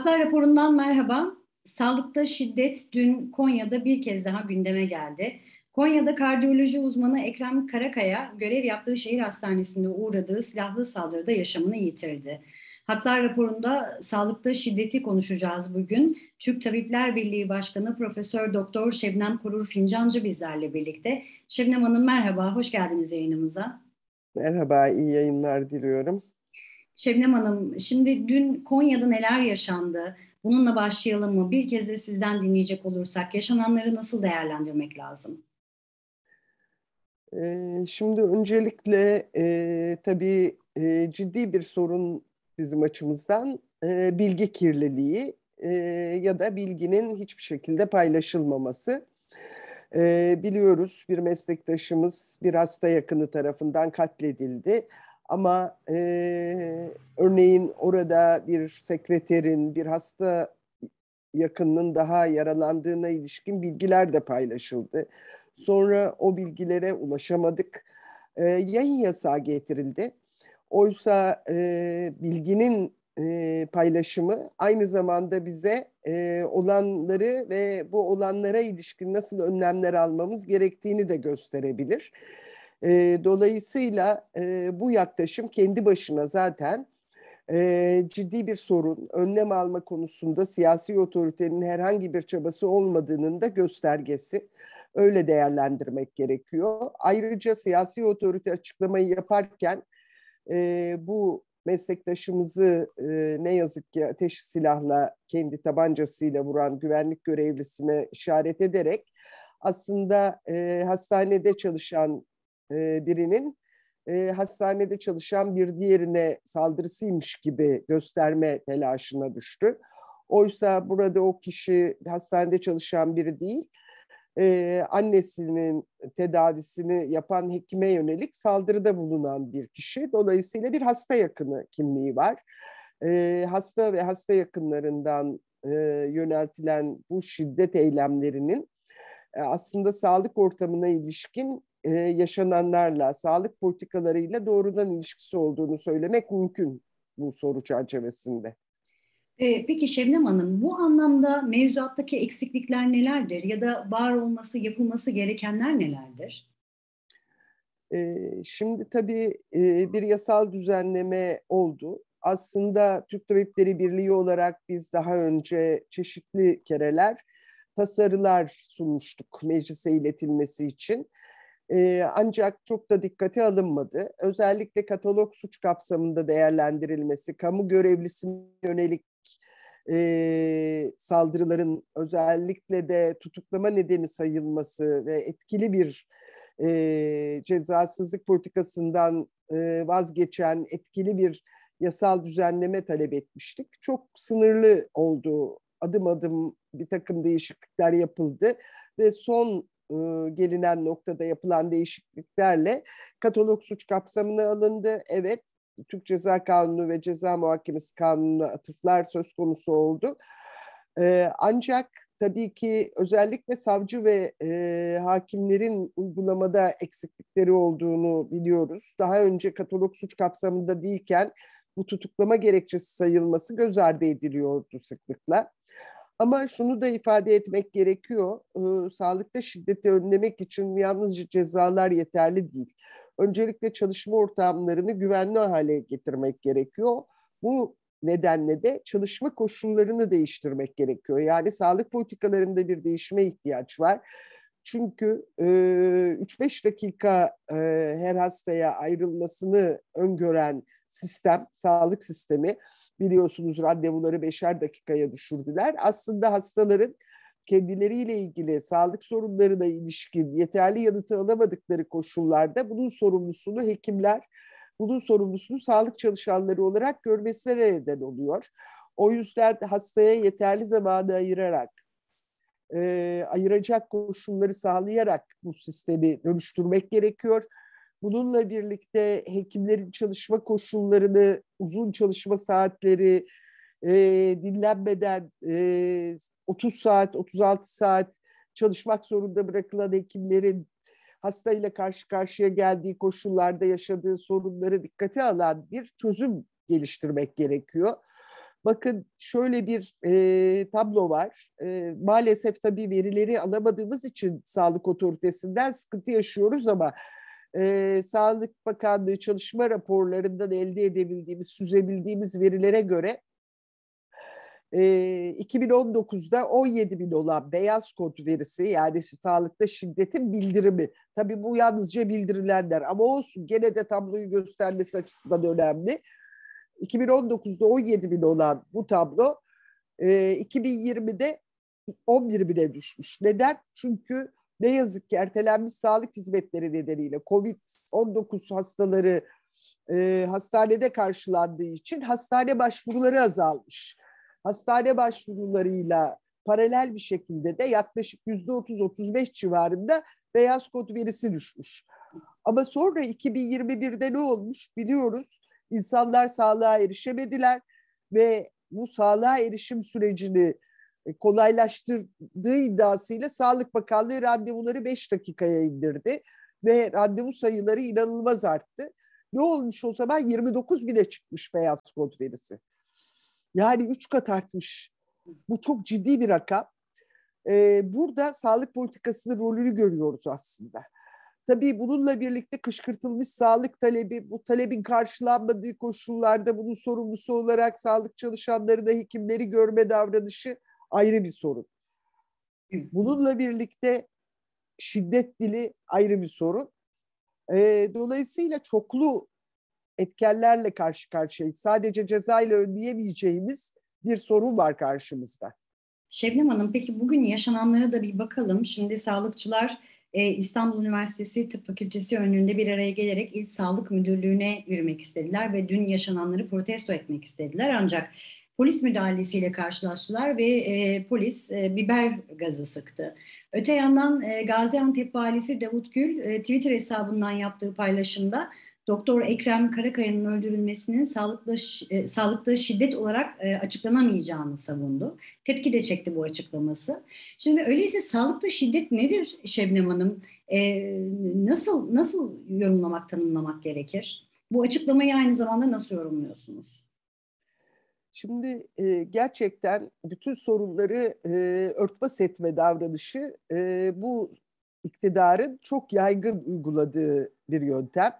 Haklar raporundan merhaba. Sağlıkta şiddet dün Konya'da bir kez daha gündeme geldi. Konya'da kardiyoloji uzmanı Ekrem Karakaya görev yaptığı şehir hastanesinde uğradığı silahlı saldırıda yaşamını yitirdi. Haklar raporunda sağlıkta şiddeti konuşacağız bugün. Türk Tabipler Birliği Başkanı Profesör Doktor Şebnem Korur Fincancı bizlerle birlikte. Şebnem Hanım merhaba, hoş geldiniz yayınımıza. Merhaba, iyi yayınlar diliyorum. Şebnem Hanım, şimdi dün Konya'da neler yaşandı? Bununla başlayalım mı? Bir kez de sizden dinleyecek olursak yaşananları nasıl değerlendirmek lazım? Ee, şimdi öncelikle e, tabii e, ciddi bir sorun bizim açımızdan e, bilgi kirliliği e, ya da bilginin hiçbir şekilde paylaşılmaması. E, biliyoruz bir meslektaşımız bir hasta yakını tarafından katledildi. Ama e, örneğin orada bir sekreterin, bir hasta yakınının daha yaralandığına ilişkin bilgiler de paylaşıldı. Sonra o bilgilere ulaşamadık. E, yayın yasağı getirildi. Oysa e, bilginin e, paylaşımı aynı zamanda bize e, olanları ve bu olanlara ilişkin nasıl önlemler almamız gerektiğini de gösterebilir. E, dolayısıyla e, bu yaklaşım kendi başına zaten e, ciddi bir sorun. Önlem alma konusunda siyasi otoritenin herhangi bir çabası olmadığının da göstergesi. Öyle değerlendirmek gerekiyor. Ayrıca siyasi otorite açıklamayı yaparken e, bu meslektaşımızı e, ne yazık ki ateş silahla kendi tabancasıyla vuran güvenlik görevlisine işaret ederek aslında e, hastanede çalışan e, birinin e, hastanede çalışan bir diğerine saldırısıymış gibi gösterme telaşına düştü. Oysa burada o kişi hastanede çalışan biri değil, e, annesinin tedavisini yapan hekime yönelik saldırıda bulunan bir kişi. Dolayısıyla bir hasta yakını kimliği var. Hasta ve hasta yakınlarından yöneltilen bu şiddet eylemlerinin aslında sağlık ortamına ilişkin e, yaşananlarla, sağlık politikalarıyla doğrudan ilişkisi olduğunu söylemek mümkün bu soru çerçevesinde. E, peki Şebnem Hanım, bu anlamda mevzuattaki eksiklikler nelerdir ya da var olması, yapılması gerekenler nelerdir? E, şimdi tabii e, bir yasal düzenleme oldu. Aslında Türk Tabipleri Birliği olarak biz daha önce çeşitli kereler tasarılar sunmuştuk meclise iletilmesi için. E, ancak çok da dikkate alınmadı. Özellikle katalog suç kapsamında değerlendirilmesi, kamu görevlisine yönelik e, saldırıların özellikle de tutuklama nedeni sayılması ve etkili bir e, cezasızlık politikasından e, vazgeçen etkili bir yasal düzenleme talep etmiştik. Çok sınırlı oldu. Adım adım bir takım değişiklikler yapıldı ve son gelinen noktada yapılan değişikliklerle katalog suç kapsamına alındı. Evet, Türk Ceza Kanunu ve Ceza Muhakemesi Kanunu'na atıflar söz konusu oldu. ancak tabii ki özellikle savcı ve e, hakimlerin uygulamada eksiklikleri olduğunu biliyoruz. Daha önce katalog suç kapsamında değilken bu tutuklama gerekçesi sayılması göz ardı ediliyordu sıklıkla. Ama şunu da ifade etmek gerekiyor. E, sağlıkta şiddeti önlemek için yalnızca cezalar yeterli değil. Öncelikle çalışma ortamlarını güvenli hale getirmek gerekiyor. Bu nedenle de çalışma koşullarını değiştirmek gerekiyor. Yani sağlık politikalarında bir değişime ihtiyaç var. Çünkü e, 3-5 dakika e, her hastaya ayrılmasını öngören sistem, sağlık sistemi biliyorsunuz randevuları beşer dakikaya düşürdüler. Aslında hastaların kendileriyle ilgili sağlık sorunlarına ilişkin yeterli yanıtı alamadıkları koşullarda bunun sorumlusunu hekimler, bunun sorumlusunu sağlık çalışanları olarak görmesine neden oluyor. O yüzden hastaya yeterli zamanı ayırarak, e, ayıracak koşulları sağlayarak bu sistemi dönüştürmek gerekiyor. Bununla birlikte hekimlerin çalışma koşullarını, uzun çalışma saatleri, e, dinlenmeden e, 30 saat, 36 saat çalışmak zorunda bırakılan hekimlerin hastayla karşı karşıya geldiği koşullarda yaşadığı sorunları dikkate alan bir çözüm geliştirmek gerekiyor. Bakın şöyle bir e, tablo var. E, maalesef tabii verileri alamadığımız için sağlık otoritesinden sıkıntı yaşıyoruz ama e, Sağlık Bakanlığı çalışma raporlarından elde edebildiğimiz, süzebildiğimiz verilere göre e, 2019'da 17 bin olan beyaz kod verisi yani sağlıkta şiddetin bildirimi. Tabii bu yalnızca bildirilenler ama olsun gene de tabloyu göstermesi açısından önemli. 2019'da 17 bin olan bu tablo e, 2020'de 11 bine düşmüş. Neden? Çünkü ne yazık ki ertelenmiş sağlık hizmetleri nedeniyle COVID-19 hastaları e, hastanede karşılandığı için hastane başvuruları azalmış. Hastane başvurularıyla paralel bir şekilde de yaklaşık yüzde 30-35 civarında beyaz kod verisi düşmüş. Ama sonra 2021'de ne olmuş biliyoruz. İnsanlar sağlığa erişemediler ve bu sağlığa erişim sürecini kolaylaştırdığı iddiasıyla Sağlık Bakanlığı randevuları 5 dakikaya indirdi ve randevu sayıları inanılmaz arttı. Ne olmuş o zaman? 29 bile çıkmış beyaz kod verisi. Yani 3 kat artmış. Bu çok ciddi bir rakam. Ee, burada sağlık politikasının rolünü görüyoruz aslında. Tabii bununla birlikte kışkırtılmış sağlık talebi, bu talebin karşılanmadığı koşullarda bunun sorumlusu olarak sağlık çalışanları da hekimleri görme davranışı ayrı bir sorun. Bununla birlikte şiddet dili ayrı bir sorun. E, dolayısıyla çoklu etkenlerle karşı karşıyayız. Sadece ceza ile önleyemeyeceğimiz bir sorun var karşımızda. Şebnem Hanım peki bugün yaşananlara da bir bakalım. Şimdi sağlıkçılar e, İstanbul Üniversitesi Tıp Fakültesi önünde bir araya gelerek İl Sağlık Müdürlüğü'ne yürümek istediler ve dün yaşananları protesto etmek istediler. Ancak polis müdahalesiyle karşılaştılar ve e, polis e, biber gazı sıktı. Öte yandan e, Gaziantep valisi Davut Gül e, Twitter hesabından yaptığı paylaşımda Doktor Ekrem Karakaya'nın öldürülmesinin sağlıkta e, sağlıkta şiddet olarak e, açıklanamayacağını savundu. Tepki de çekti bu açıklaması. Şimdi öyleyse sağlıkta şiddet nedir Şebnem Hanım? E, nasıl nasıl yorumlamak, tanımlamak gerekir? Bu açıklamayı aynı zamanda nasıl yorumluyorsunuz? Şimdi e, gerçekten bütün sorunları e, örtbas etme davranışı e, bu iktidarın çok yaygın uyguladığı bir yöntem.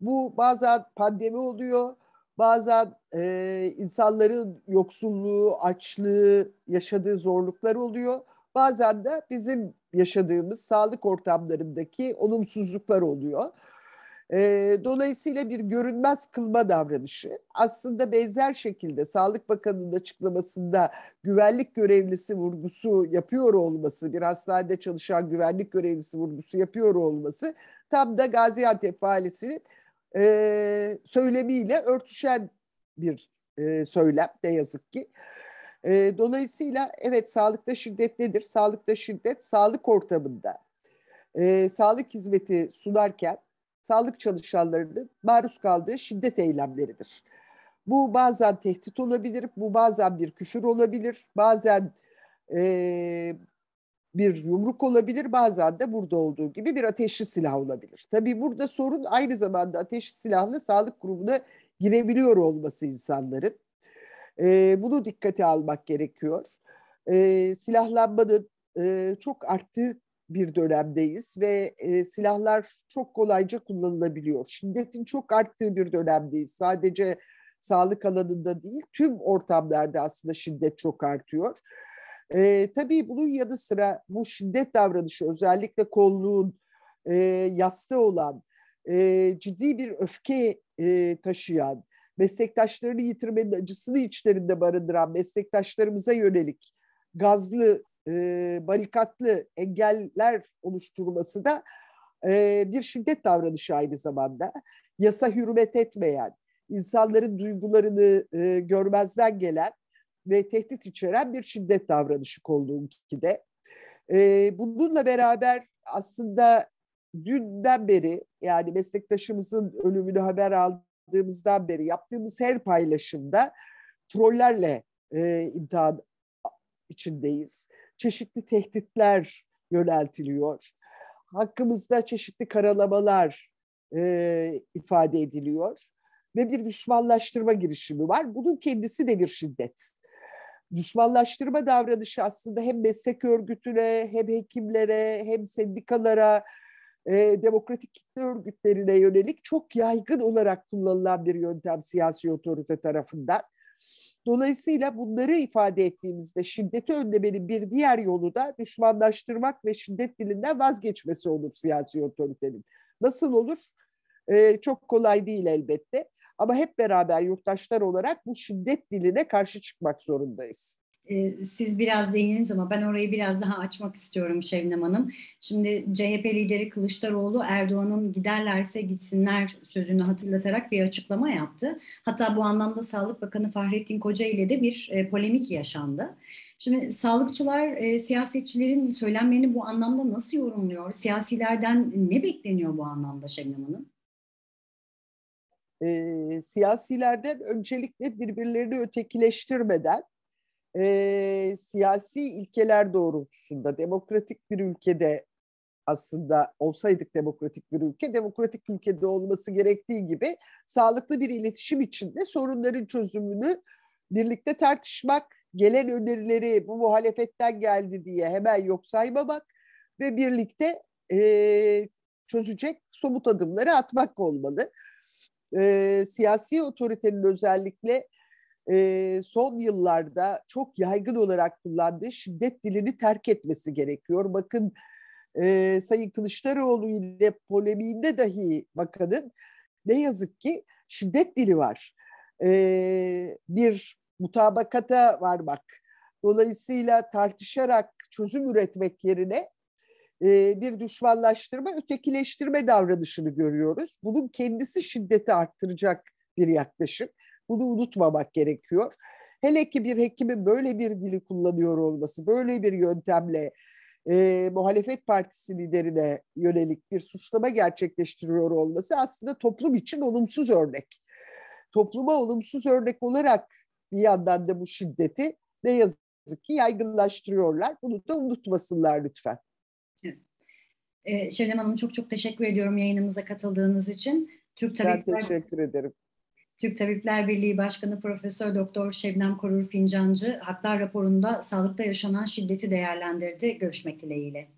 Bu bazen pandemi oluyor, bazen e, insanların yoksulluğu, açlığı, yaşadığı zorluklar oluyor. Bazen de bizim yaşadığımız sağlık ortamlarındaki olumsuzluklar oluyor. E, dolayısıyla bir görünmez kılma davranışı aslında benzer şekilde Sağlık Bakanı'nın açıklamasında güvenlik görevlisi vurgusu yapıyor olması, bir hastanede çalışan güvenlik görevlisi vurgusu yapıyor olması tam da Gaziantep valisinin e, söylemiyle örtüşen bir e, söylem ne yazık ki. E, dolayısıyla evet sağlıkta şiddet nedir? Sağlıkta şiddet sağlık ortamında e, sağlık hizmeti sunarken sağlık çalışanlarının maruz kaldığı şiddet eylemleridir. Bu bazen tehdit olabilir, bu bazen bir küfür olabilir, bazen e, bir yumruk olabilir, bazen de burada olduğu gibi bir ateşli silah olabilir. Tabii burada sorun aynı zamanda ateşli silahlı sağlık grubuna girebiliyor olması insanların. E, bunu dikkate almak gerekiyor. E, silahlanmanın e, çok arttığı bir dönemdeyiz ve e, silahlar çok kolayca kullanılabiliyor. Şiddetin çok arttığı bir dönemdeyiz. Sadece sağlık alanında değil, tüm ortamlarda aslında şiddet çok artıyor. E, tabii bunun yanı sıra bu şiddet davranışı özellikle kolluğun e, yastığı olan, e, ciddi bir öfke e, taşıyan, meslektaşlarını yitirmenin acısını içlerinde barındıran meslektaşlarımıza yönelik gazlı e, barikatlı engeller oluşturması da e, bir şiddet davranışı aynı zamanda. Yasa hürmet etmeyen, insanların duygularını e, görmezden gelen ve tehdit içeren bir şiddet davranışı ki de. E, bununla beraber aslında dünden beri yani meslektaşımızın ölümünü haber aldığımızdan beri yaptığımız her paylaşımda trollerle e, imtihan içindeyiz çeşitli tehditler yöneltiliyor. Hakkımızda çeşitli karalamalar e, ifade ediliyor. ve bir düşmanlaştırma girişimi var. Bunun kendisi de bir şiddet. Düşmanlaştırma davranışı aslında hem meslek örgütüne, hem hekimlere, hem sendikalara, e, demokratik kitle örgütlerine yönelik çok yaygın olarak kullanılan bir yöntem siyasi otorite tarafından. Dolayısıyla bunları ifade ettiğimizde şiddeti önlemenin bir diğer yolu da düşmanlaştırmak ve şiddet dilinden vazgeçmesi olur siyasi otoritenin. Nasıl olur? Ee, çok kolay değil elbette. Ama hep beraber yurttaşlar olarak bu şiddet diline karşı çıkmak zorundayız. Ee, siz biraz değindiniz ama ben orayı biraz daha açmak istiyorum Şevnem Hanım. Şimdi CHP lideri Kılıçdaroğlu Erdoğan'ın giderlerse gitsinler sözünü hatırlatarak bir açıklama yaptı. Hatta bu anlamda Sağlık Bakanı Fahrettin Koca ile de bir e, polemik yaşandı. Şimdi sağlıkçılar e, siyasetçilerin söylemlerini bu anlamda nasıl yorumluyor? Siyasilerden ne bekleniyor bu anlamda Şebnem Hanım? E, siyasilerden öncelikle birbirlerini ötekileştirmeden e, siyasi ilkeler doğrultusunda demokratik bir ülkede aslında olsaydık demokratik bir ülke, demokratik ülkede olması gerektiği gibi sağlıklı bir iletişim içinde sorunların çözümünü birlikte tartışmak, gelen önerileri bu muhalefetten geldi diye hemen yok saymamak ve birlikte e, çözecek somut adımları atmak olmalı. E, siyasi otoritenin özellikle e, son yıllarda çok yaygın olarak kullandığı şiddet dilini terk etmesi gerekiyor. Bakın e, Sayın Kılıçdaroğlu ile polemiğinde dahi bakanın ne yazık ki şiddet dili var. E, bir mutabakata varmak, dolayısıyla tartışarak çözüm üretmek yerine e, bir düşmanlaştırma, ötekileştirme davranışını görüyoruz. Bunun kendisi şiddeti arttıracak bir yaklaşım. Bunu unutmamak gerekiyor. Hele ki bir hekimin böyle bir dili kullanıyor olması, böyle bir yöntemle e, muhalefet partisi liderine yönelik bir suçlama gerçekleştiriyor olması aslında toplum için olumsuz örnek. Topluma olumsuz örnek olarak bir yandan da bu şiddeti ne yazık ki yaygınlaştırıyorlar. Bunu da unutmasınlar lütfen. Evet. Ee, Şebnem Hanım çok çok teşekkür ediyorum yayınımıza katıldığınız için. Türk Tabipler, ben teşekkür ederim. Türk Tabipler Birliği Başkanı Profesör Doktor Şebnem Korur Fincancı haklar raporunda sağlıkta yaşanan şiddeti değerlendirdi. Görüşmek dileğiyle.